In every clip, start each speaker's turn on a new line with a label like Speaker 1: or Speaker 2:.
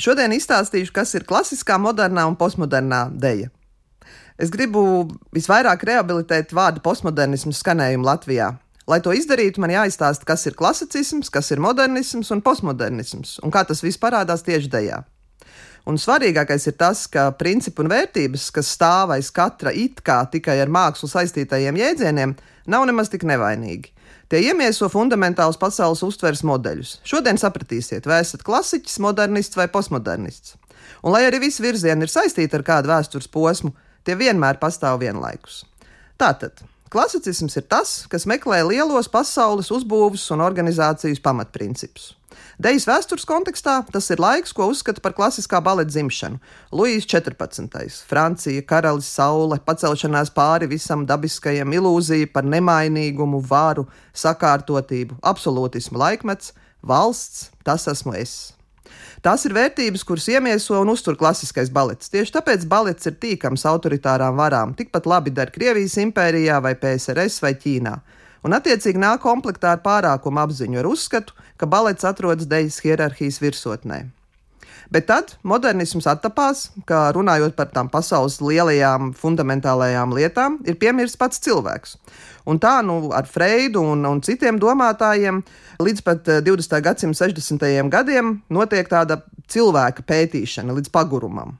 Speaker 1: Šodien izstāstīšu, kas ir klasiskā, modernā un postmodernā deja. Es gribu visvairāk rehabilitēt vārdu postmodernismu skanējumu Latvijā. Lai to izdarītu, man jāizstāsta, kas ir klasicisms, kas ir modernisms un postmodernisms, un kā tas viss parādās tieši dejā. Un svarīgākais ir tas, ka principi un vērtības, kas stāv aiz katra it kā tikai ar mākslu saistītajiem jēdzieniem, nav nemaz tik nevainīgi. Tie iemieso fundamentālus pasaules uztveres modeļus. Šodien sapratīsiet, vai esat klasiķis, modernists vai postmodernists. Un lai arī visi virzieni ir saistīti ar kādu vēstures posmu, tie vienmēr pastāv vienlaikus. Tātad klasicisms ir tas, kas meklē lielos pasaules uzbūves un organizācijas pamatprincipus. Dejas vēstures kontekstā tas ir laiks, ko uzskata par klasiskā baleta dzimšanu. Luīs 14. Francija, karalis, saule, pacelšanās pāri visam dabiskajam, ilūzija par nemainīgumu, varu, sakārtotību, absolūtismu laikmets, valsts, tas esmu es. Tās ir vērtības, kuras iemieso un uztur klasiskais balets. Tieši tāpēc balets ir tīkams autoritārām varām. Tikpat labi der Krievijas impērijā, vai PSRS, vai Ķīnā un attiecīgi nāk komplektā ar pārākumu apziņu, ar uzskatu, ka balets atrodas dejas hierarhijas virsotnē. Bet tad modernisms attapās, ka runājot par tām pasaules lielajām fundamentālajām lietām, ir piemirsts pats cilvēks. Un tā nu, ar Freidu un, un citiem domātājiem līdz pat 20. gadsimta 60. gadiem notiek tāda cilvēka pētīšana līdz pagurumam.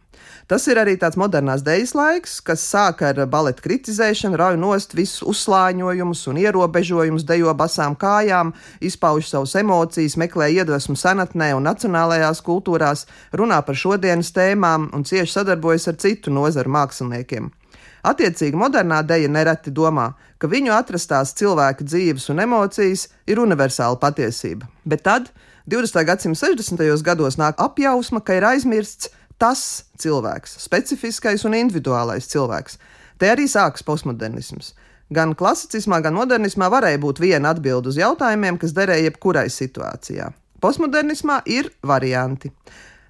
Speaker 1: Tas ir arī tāds modernās dēļas laiks, kas sāk ar baleta kritizēšanu, rauj nost visus uzslāņojumus un ierobežojumus, dejo basām kājām, izpauž savus emocijas, meklē iedvesmu senatnē un nacionālajās kultūrās, runā par šodienas tēmām un cieši sadarbojas ar citu nozaru māksliniekiem. Attiecīgi, modernā dēļa nereti domā, ka viņu atrastās cilvēka dzīves un emocijas ir universāla patiesība. Bet tad, 20. gadsimta 60. gados, nāk apjausma, ka ir aizmirsts tas cilvēks, specifiskais un individuālais cilvēks. Te arī sākas postmodernisms. Gan klasicismā, gan modernismā varēja būt viena atbilde uz jautājumiem, kas derēja jebkurai situācijā. Postmodernismā ir varianti.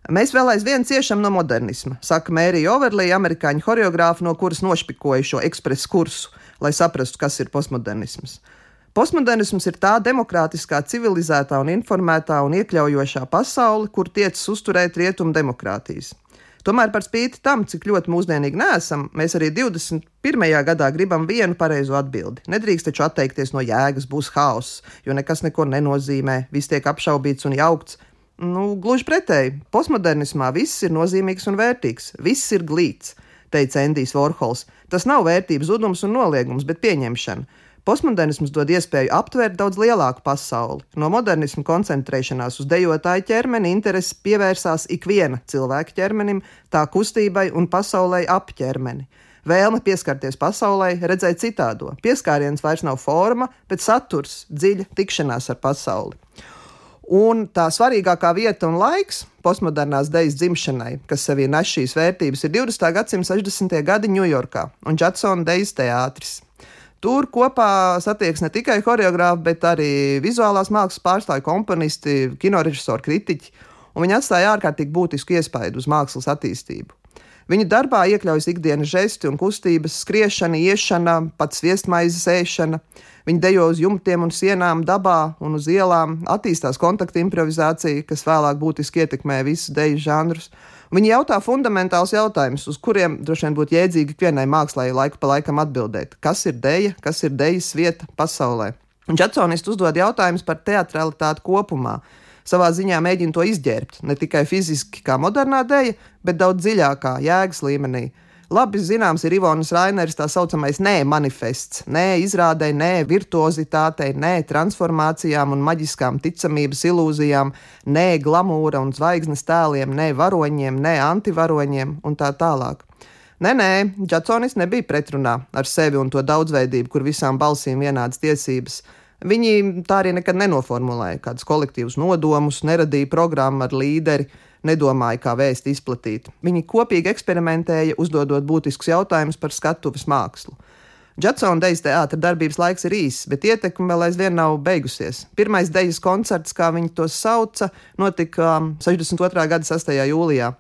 Speaker 1: Mēs vēl aizvien ciešam no modernisma, saka Mērija Overlija, amerikāņu choreogrāfa, no kuras nošpikoja šo ekspresu kursu, lai saprastu, kas ir postmodernisms. Postmodernisms ir tā demokrātiskā, civilizētā un informētā un iekļaujošā pasaule, kur tiecas uzturēt rietumu demokrātijas. Tomēr par spīti tam, cik ļoti mūsdienīgi neesam, mēs arī 21. gadā gribam vienu pareizo atbildi. Nedrīkst taču atteikties no jēgas, būs haoss, jo nekas neko nenozīmē, viss tiek apšaubīts un jaukts. Nu, gluži pretēji, postmodernismā viss ir nozīmīgs un vērtīgs, viss ir glīts, teica Endijs Vorhols. Tas nav vērtības zudums un noliegums, bet pieņemšana. Postmodernisms dod iespēju aptvert daudz lielāku pasauli. No modernisma koncentrēšanās uz dejotāju ķermeni interesi pievērsās ikviena cilvēka ķermenim, tā kustībai un pasaulē ap ķermeni. Vēlme pieskarties pasaulē, redzēt citādo. Pieskāriens vairs nav forma, bet saturs, dziļa tikšanās ar pasauli. Un tā svarīgākā vieta un laiks postmodernās dejas dzimšanai, kas sevī nes šīs vērtības, ir 20. gadsimta 60. gadi Ņujorkā un Džeksona dejas teātris. Tur kopā satiekas ne tikai choreogrāfi, bet arī vizuālās mākslas pārstāvji, komponisti, kinorežisori, kritiķi, un viņi atstāja ārkārtīgi būtisku iespaidu uz mākslas attīstību. Viņa darbā iekļaujas ikdienas žesti un kustības, skriešana, iešana, pat sviestmaizes ēšana. Viņa dejo uz jumtiem un sienām, dabā un uz ielām, attīstās kontakta improvizācija, kas vēlāk būtiski ietekmē visus deju žanrus. Viņi jautā fundamentālus jautājumus, uz kuriem droši vien būtu jēdzīgi ikvienai mākslai laiku pa laikam atbildēt. Kas ir deja, kas ir dejas vieta pasaulē? Un Džeksonists uzdod jautājumus par teatralitāti kopumā. Savā ziņā mēģina to izģērbt ne tikai fiziski, kā modernā dēļa, bet daudz dziļākā, jēgas līmenī. Labi zināms ir Ivonas Raineris tā saucamais nē manifests, nē izrādē, nē virtuozitātei, nē transformācijām un maģiskām ticamības ilūzijām, nē glamūra un zvaigznes tēliem, nē varoņiem, nē antivaroņiem un tā tālāk. Nē, nē, Džatsonis nebija pretrunā ar sevi un to daudzveidību, kur visām balsīm vienādas tiesības. Viņi tā arī nekad nenoformulēja kādus kolektīvus nodomus, neradīja programmu ar līderi, nedomāja, kā vēstu izplatīt. Viņi kopīgi eksperimentēja, uzdodot būtiskus jautājumus par skatuves mākslu. Džeksona dejas teātris darbības laiks ir īss, bet ietekme vēl aizvien nav beigusies. Pirmais dejas koncerts, kā viņi to sauca, notika 62. Um, gada 6. jūlijā.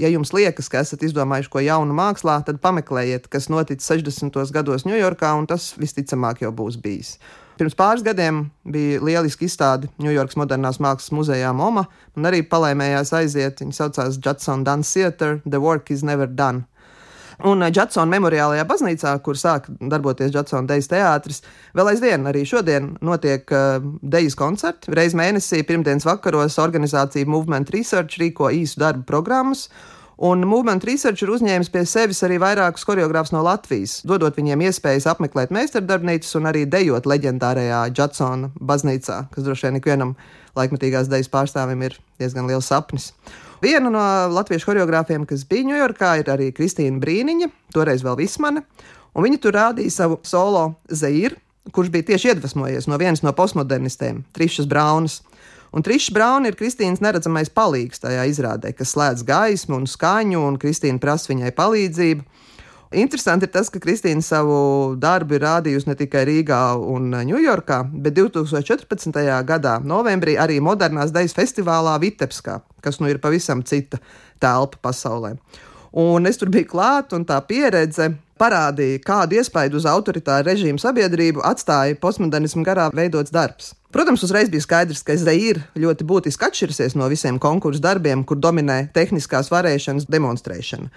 Speaker 1: Ja jums liekas, ka esat izdomājuši ko jaunu mākslā, tad pameklējiet, kas noticis 60. gados Ņujorkā, un tas visticamāk jau būs bijis. Pirms pāris gadiem bija lieliski izstāde Ņujorkas Modernās Mākslas muzejā MOMA, un arī palēmējās aiziet. Viņa saucās Judson Dance Theatre, The Work is Never Done. Un Džaksona memoriālajā baznīcā, kur sāk darboties Džaksona dejas teātris, vēl aizvien arī šodien notiek uh, dejas koncerti. Reiz mēnesī, pirmdienas vakaros, organizācija Movement Research rīko īsu darbu programmas. Un Movement Research ir uzņēmis pie sevis arī vairākus choreogrāfus no Latvijas, dodot viņiem iespējas apmeklēt meistardarbnīcas un arī dejot leģendārajā Džaksona baznīcā, kas droši vien ikvienam laikmetīgās dejas pārstāvim ir diezgan liels sapnis. Viena no latviešu choreogrāfiem, kas bija Ņujorkā, ir arī Kristīna Brīniņa, toreiz vēl Vismane, viņa tur rādīja savu solo Zeiru, kurš bija tieši iedvesmojies no vienas no postmodernistēm, Trišas Braunas. Un Trišs Brauna ir Kristīnas neredzamais palīgs tajā izrādē, kas slēdz gaismu un skaņu, un Kristīna prasa viņai palīdzību. Interesanti ir tas, ka Kristīna savu darbu ir rādījusi ne tikai Rīgā un Ņujorkā, bet 2014. gadā, novembrī, arī Modernās Dejas festivālā Vitebskā, kas nu ir pavisam cita telpa pasaulē. Un es tur biju klāt, un tā pieredze parādīja, kādu iespaidu uz autoritāru režīmu sabiedrību atstāja postmodernismu garā veidots darbs. Protams, uzreiz bija skaidrs, ka Zeira ļoti būtiski atšķirsies no visiem konkursu darbiem, kur dominē tehniskās varēšanas demonstrēšana.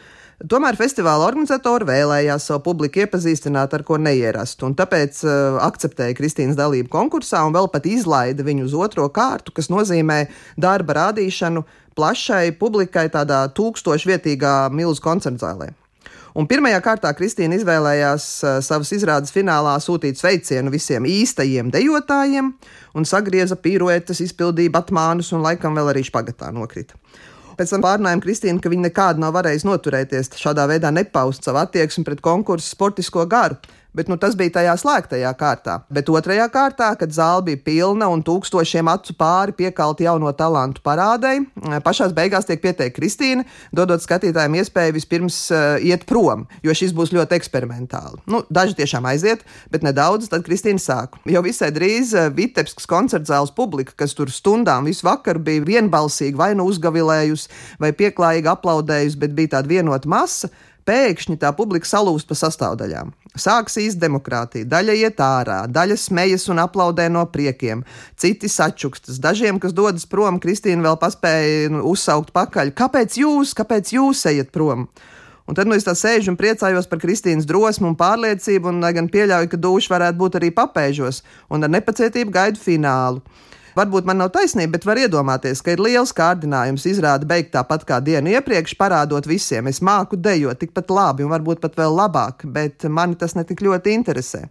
Speaker 1: Tomēr festivāla organizatori vēlējās savu publiku iepazīstināt ar ko neierastu, un tāpēc uh, akceptēja Kristīnas dalību konkursā un vēl pat izlaida viņu uz otro kārtu, kas nozīmē darba rādīšanu plašai publikai tādā tūkstošvietīgā milzu koncertzālē. Un pirmajā kārtā Kristīna izvēlējās uh, savas izrādes finālā sūtīt sveicienu visiem īstajiem dejotājiem un sagrieza piruetes, izpildīja batmānus un laikam vēl arī špagatā nokrita. Pēc tam pārnājām Kristīnu, ka viņa nekādu nav varējusi noturēties, šādā veidā nepaust savu attieksmi pret konkursu sportisko garu. Bet nu, tas bija tajā slēgtajā kārtā. Bet otrajā kārtā, kad zāle bija pilna un tūkstošiem acu pāri piekalti jauno talantu parādei, pašā beigās tiek pieteikta Kristīna, dodot skatītājiem iespēju vispirms uh, iet prom, jo šis būs ļoti eksperimentāli. Nu, daži tiešām aiziet, bet nedaudz, tad Kristīna sāk. Jau visai drīz uh, Vitebskas koncertzāles publika, kas tur stundām visu vakaru bija vienbalsīgi vai nu uzgavilējusi vai pieklājīgi aplaudējusi, bet bija tāda vienota masa pēkšņi tā publika salūst pa sastāvdaļām. Sāks īsta demokrātija, daļa iet ārā, daļa smejas un aplaudē no priekiem, citi sačukstas. Dažiem, kas dodas prom, Kristīna vēl paspēja nu, uzsaukt pakaļ: Kāpēc jūs, kāpēc jūs ejat prom? Un tad nu, es tā sēžu un priecājos par Kristīnas drosmu un pārliecību, un gan pieļauju, ka duša varētu būt arī papēžos, un ar nepacietību gaidu finālu. Varbūt man nav taisnība, bet var iedomāties, ka ir liels kārdinājums izrādi beigt tāpat kā dienu iepriekš, parādot visiem, es māku dejot tikpat labi un varbūt pat vēl labāk, bet mani tas netik ļoti interesē.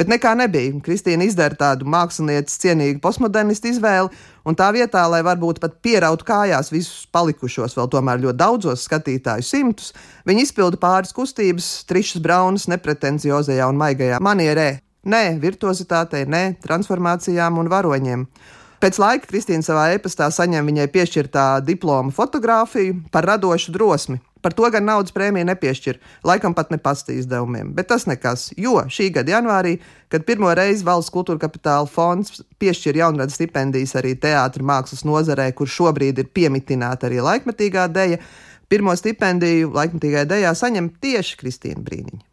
Speaker 1: Bet nekā nebija. Kristīna izdara tādu mākslinieces cienīgu postmodernistu izvēli, un tā vietā, lai varbūt pat pierautu kājās visus palikušos, vēl tomēr ļoti daudzos skatītāju simtus, viņa izpilda pāris kustības, trišas braunas, nepretenciozajā un maigajā manierē. Nē, virtuozitātei, nē, transformācijām un varoņiem. Pēc laika Kristīna savā e-pastā saņem viņai piešķirtā diploma fotografiju par radošu drosmi. Par to gan naudas prēmiju nepiešķir, laikam pat ne pasta izdevumiem. Bet tas nekas, jo šī gada janvārī, kad pirmo reizi Valsts kultūra kapitāla fonds piešķir jaunradas stipendijas arī teātris mākslas nozarē, kur šobrīd ir piemitināta arī laikmetīgā deja, pirmo stipendiju laikmetīgajā dejā saņem tieši Kristīna Brīniņa.